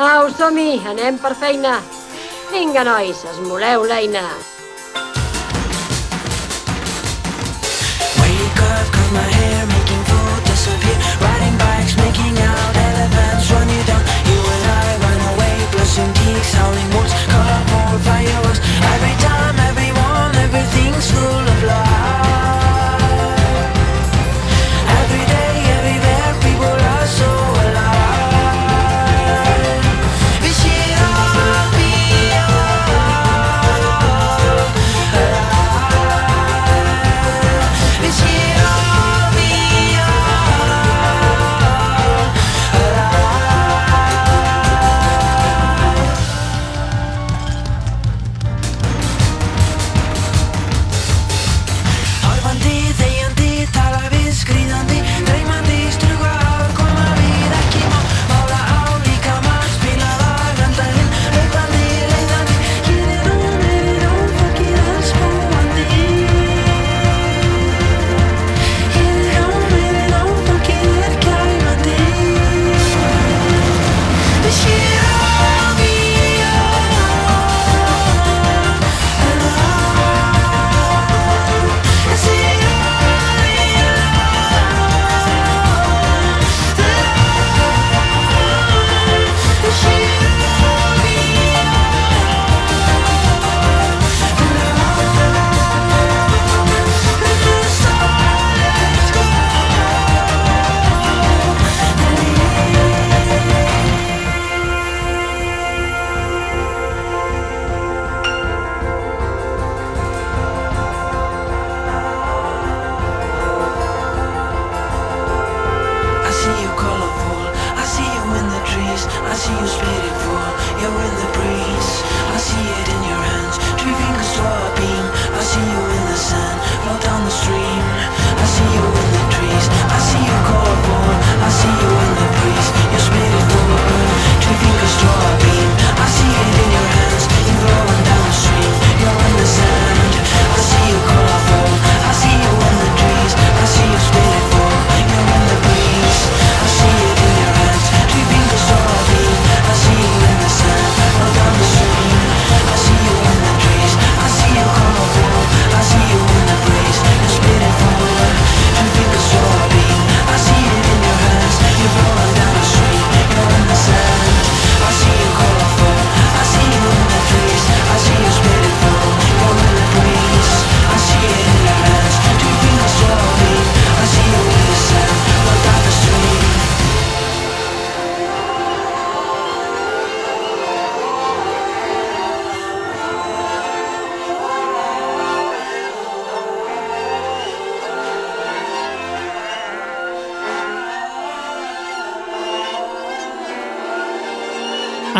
Au, som-hi, anem per feina. Vinga, nois, esmoleu l'eina. Wake up, cut my hair, making food disappear. Riding bikes, making out, elephants run you down. You and I run away, blushing geeks, howling wolves, colorful fireworks. Every time, everyone, everything's full of life.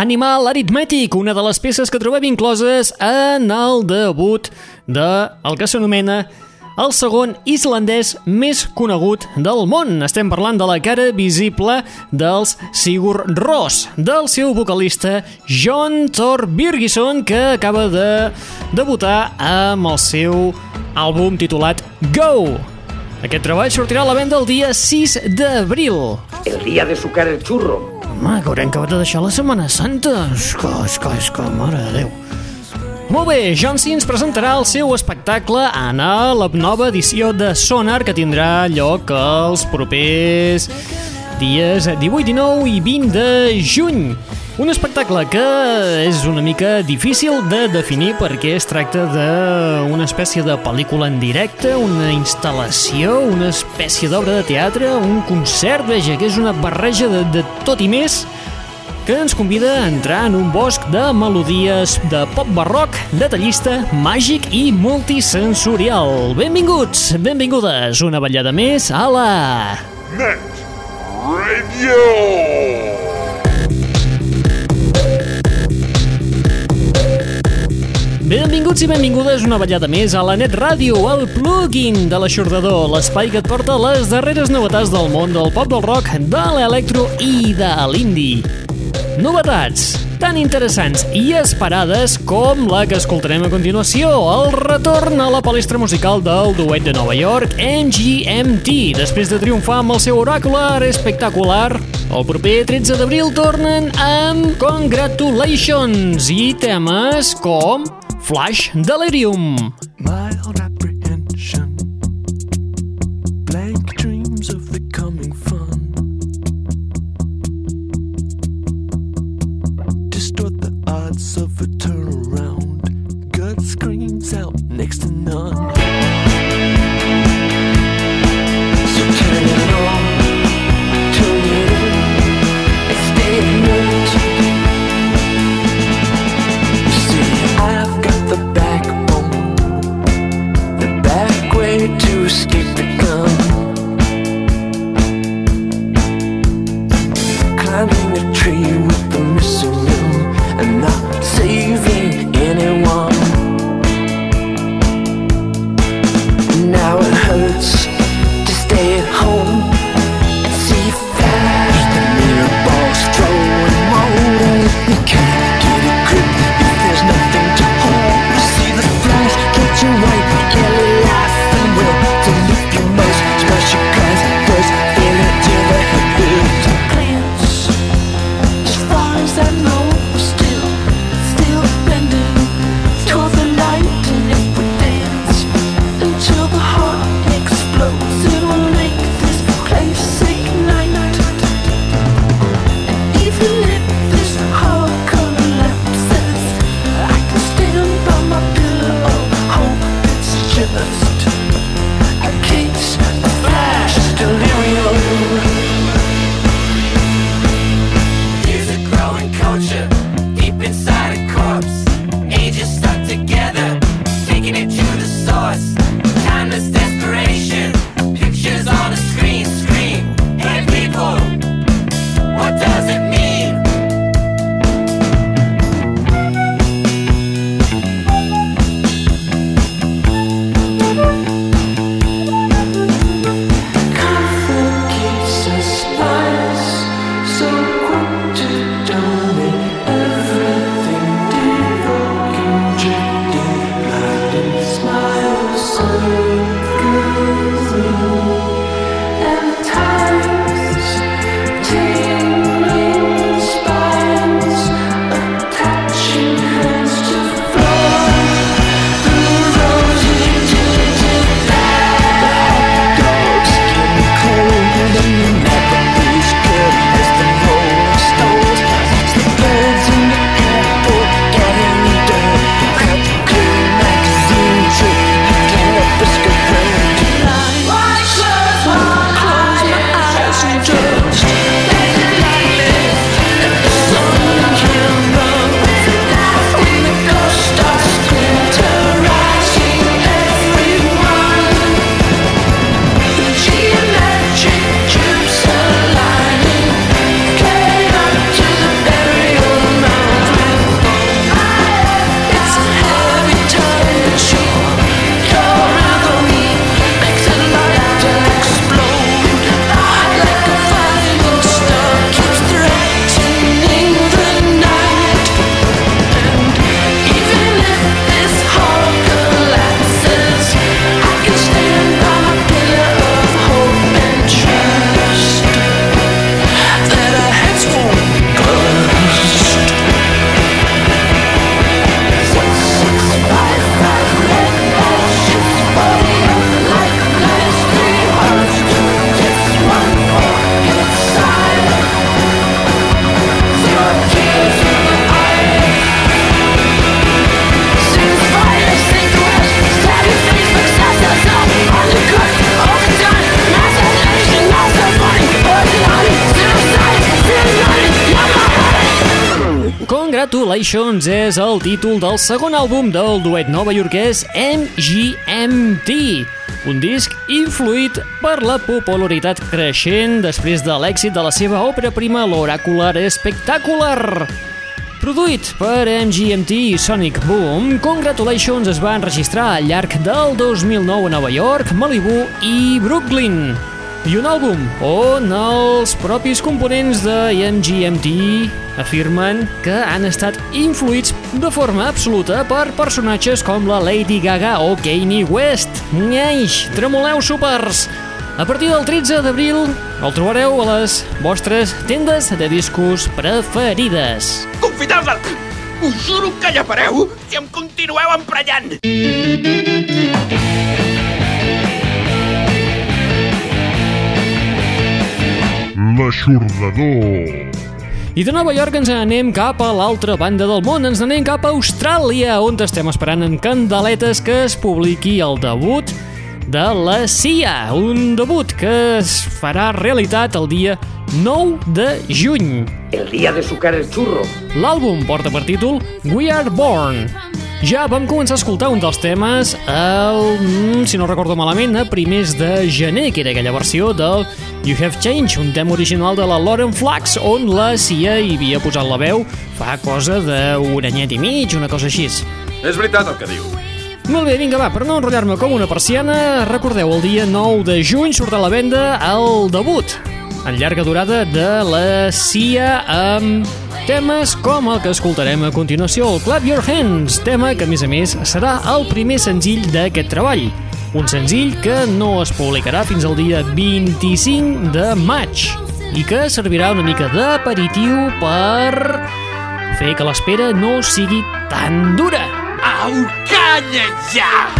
Animal aritmètic, una de les peces que trobem incloses en el debut de el que s'anomena el segon islandès més conegut del món. Estem parlant de la cara visible dels Sigur Rós, del seu vocalista John Thor Birgisson, que acaba de debutar amb el seu àlbum titulat Go! Aquest treball sortirà a la venda el dia 6 d'abril. El día de sucar el churro. Home, que haurem acabat de deixar la Setmana Santa. Que, és que, mare de Déu. Molt bé, John C ens presentarà el seu espectacle en la nova edició de Sonar que tindrà lloc els propers dies 18, 19 i 20 de juny. Un espectacle que és una mica difícil de definir perquè es tracta d'una espècie de pel·lícula en directe, una instal·lació, una espècie d'obra de teatre, un concert, veja, que és una barreja de, de tot i més que ens convida a entrar en un bosc de melodies de pop barroc, detallista, màgic i multisensorial. Benvinguts, benvingudes, una ballada més a la... Net Radio. Benvinguts i benvingudes una ballada més a la Net Ràdio, el plugin de l'aixordador, l'espai que et porta les darreres novetats del món del pop del rock, de l'electro i de l'indi. Novetats tan interessants i esperades com la que escoltarem a continuació, el retorn a la palestra musical del duet de Nova York, MGMT, després de triomfar amb el seu oracular espectacular el proper 13 d'abril tornen amb Congratulations i temes com Flash Delirium. Congratulations és el títol del segon àlbum del duet novaiorquès MGMT, un disc influït per la popularitat creixent després de l'èxit de la seva obra prima l'oracular espectacular. Produït per MGMT i Sonic Boom, Congratulations es va enregistrar al llarg del 2009 a Nova York, Malibu i Brooklyn i un àlbum on els propis components de MGMT afirmen que han estat influïts de forma absoluta per personatges com la Lady Gaga o Kanye West. Nyeix, tremoleu supers! A partir del 13 d'abril el trobareu a les vostres tendes de discos preferides. Confineu-la! Us juro que llapareu si em continueu emprenyant! Mm -hmm. L'aixordador. I de Nova York ens anem cap a l'altra banda del món, ens anem cap a Austràlia, on estem esperant en candeletes que es publiqui el debut de la CIA, un debut que es farà realitat el dia 9 de juny. El día de sucar el churro. L'àlbum porta per títol We Are Born. Ja vam començar a escoltar un dels temes el, mm, si no recordo malament, a primers de gener, que era aquella versió del You Have Changed, un tema original de la Lauren Flax, on la Cia hi havia posat la veu fa cosa d'un anyet i mig, una cosa així. És veritat el que diu. Molt bé, vinga, va, per no enrotllar-me com una persiana, recordeu, el dia 9 de juny surt a la venda el debut en llarga durada de la CIA amb temes com el que escoltarem a continuació, el Clap Your Hands, tema que, a més a més, serà el primer senzill d'aquest treball. Un senzill que no es publicarà fins al dia 25 de maig i que servirà una mica d'aperitiu per fer que l'espera no sigui tan dura. Au, calla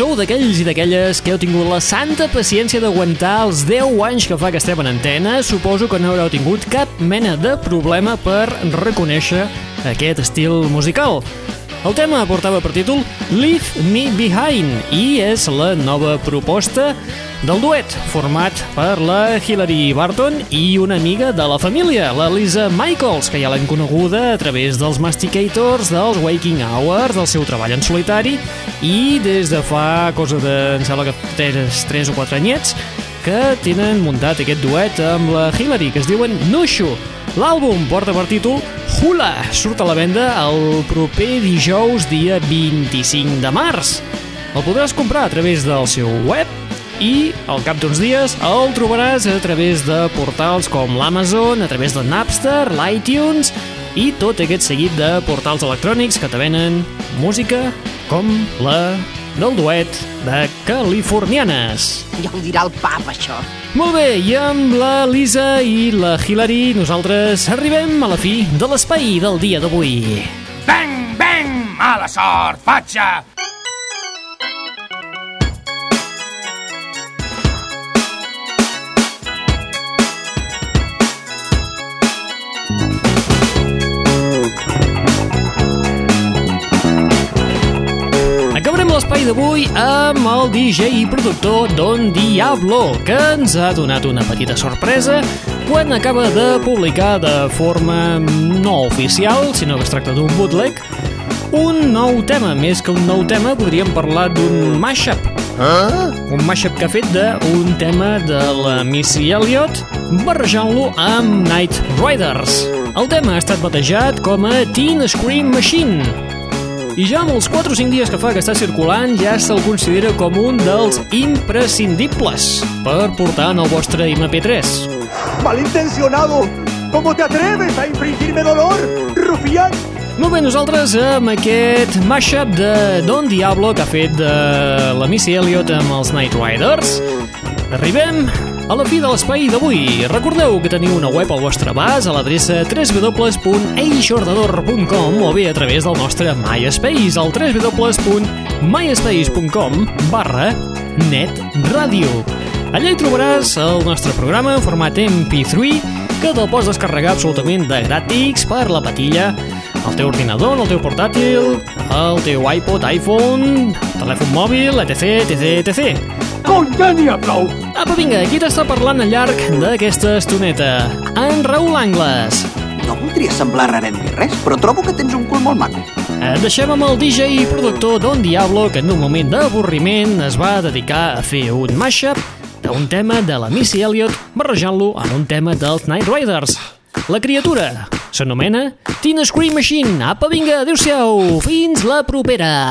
Sou d'aquells i d'aquelles que heu tingut la santa paciència d'aguantar els 10 anys que fa que estem en antena, suposo que no haureu tingut cap mena de problema per reconèixer aquest estil musical. El tema portava per títol Leave Me Behind i és la nova proposta del duet format per la Hilary Barton i una amiga de la família, la Lisa Michaels, que ja l'hem coneguda a través dels Masticators, dels Waking Hours, del seu treball en solitari i des de fa cosa de, em sembla que 3, 3 o 4 anyets, que tenen muntat aquest duet amb la Hilary, que es diuen Nushu. L'àlbum porta per títol Hula, surt a la venda el proper dijous dia 25 de març. El podràs comprar a través del seu web i al cap d'uns dies el trobaràs a través de portals com l'Amazon, a través de Napster, l'iTunes i tot aquest seguit de portals electrònics que te venen música com la del duet de Californianes. Ja ho dirà el pap, això. Molt bé, i amb la Lisa i la Hilary nosaltres arribem a la fi de l'espai del dia d'avui. Bang, bang! Mala sort, fatxa! L'espai d'avui amb el DJ i productor Don Diablo, que ens ha donat una petita sorpresa quan acaba de publicar de forma no oficial, sinó que es tracta d'un bootleg, un nou tema. Més que un nou tema, podríem parlar d'un mashup. Ah? Un mashup que ha fet d'un tema de la Missy Elliott barrejant-lo amb Night Riders. El tema ha estat batejat com a Teen Scream Machine. I ja amb els 4 o 5 dies que fa que està circulant ja se'l considera com un dels imprescindibles per portar en el vostre MP3. ¡Malintencionado! ¿Cómo te atreves a infringirme dolor, rufián? Molt bé, nosaltres amb aquest mashup de Don Diablo que ha fet de la Missy Elliott amb els Night Riders arribem a la fi de l'espai d'avui. Recordeu que teniu una web al vostre abast a l'adreça www.eixordador.com o bé a través del nostre MySpace al www.myspace.com barra netradio. Allà hi trobaràs el nostre programa en format MP3 que te'l pots descarregar absolutament de gratis per la patilla al teu ordinador, al teu portàtil, al teu iPod, iPhone, telèfon mòbil, etc, etc, etc. ¡Con ya ni aplaudo! Apa, vinga, qui t'està parlant al llarg d'aquesta estoneta? En Raül Angles. No voldria semblar rarem ni res, però trobo que tens un cul molt maco. Et deixem amb el DJ i productor Don Diablo que en un moment d'avorriment es va dedicar a fer un mashup d'un tema de la Missy Elliott barrejant-lo en un tema dels Night Riders. La criatura s'anomena Teen Scream Machine. Apa, vinga, adéu-siau, fins la propera.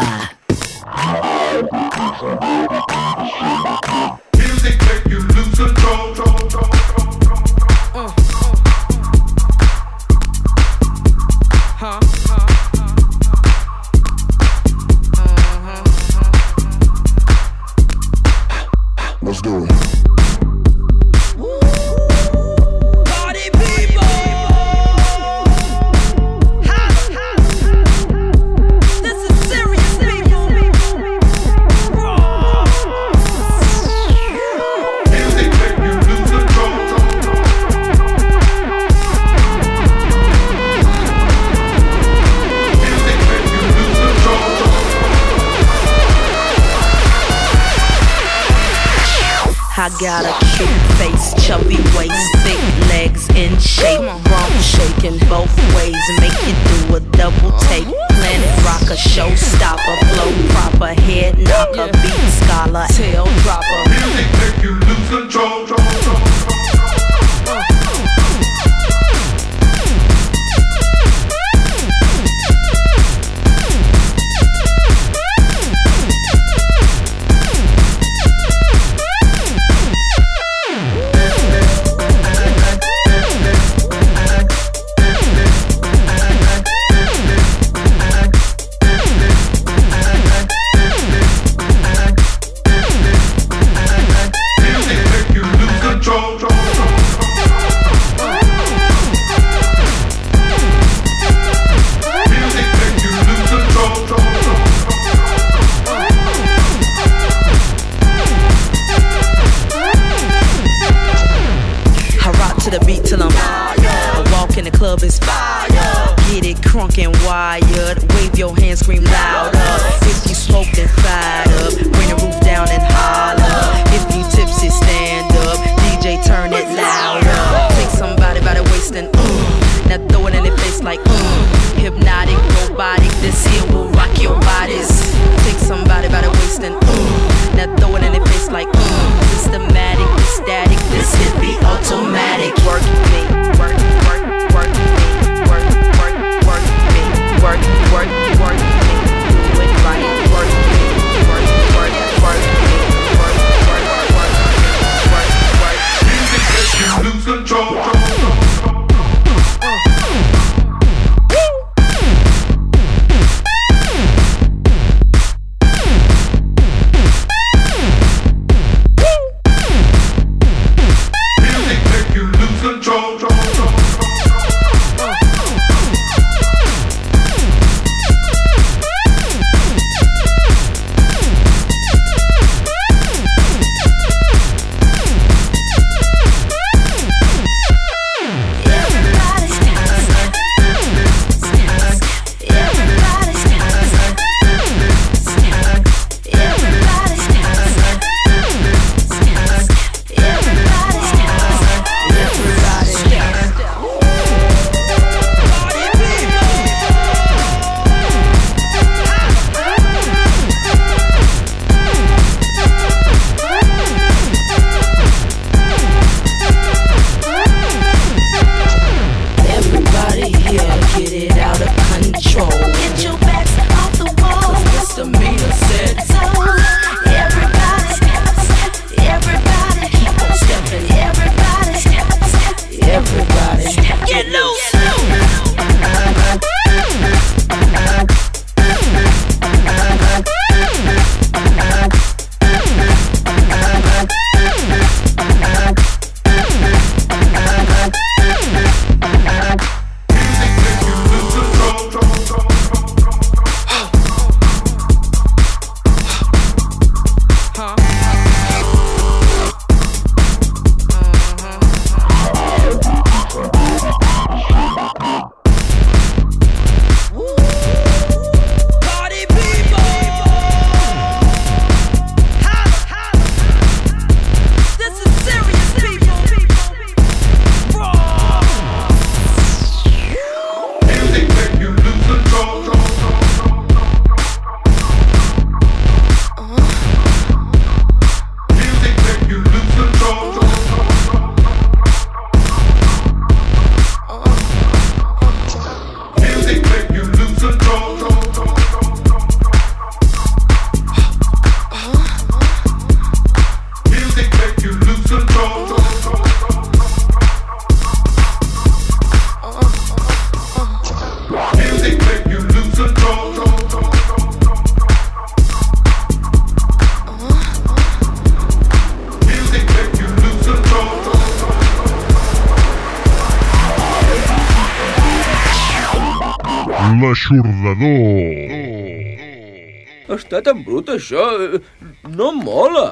Got a cute face, chubby waist, thick legs in shape. Rump shaking both ways and make you do a double take. Planet rocker, showstopper, flow proper, head knocker, beat scholar, tail dropper. I Get loose. Tan brut, això. eh, No mola.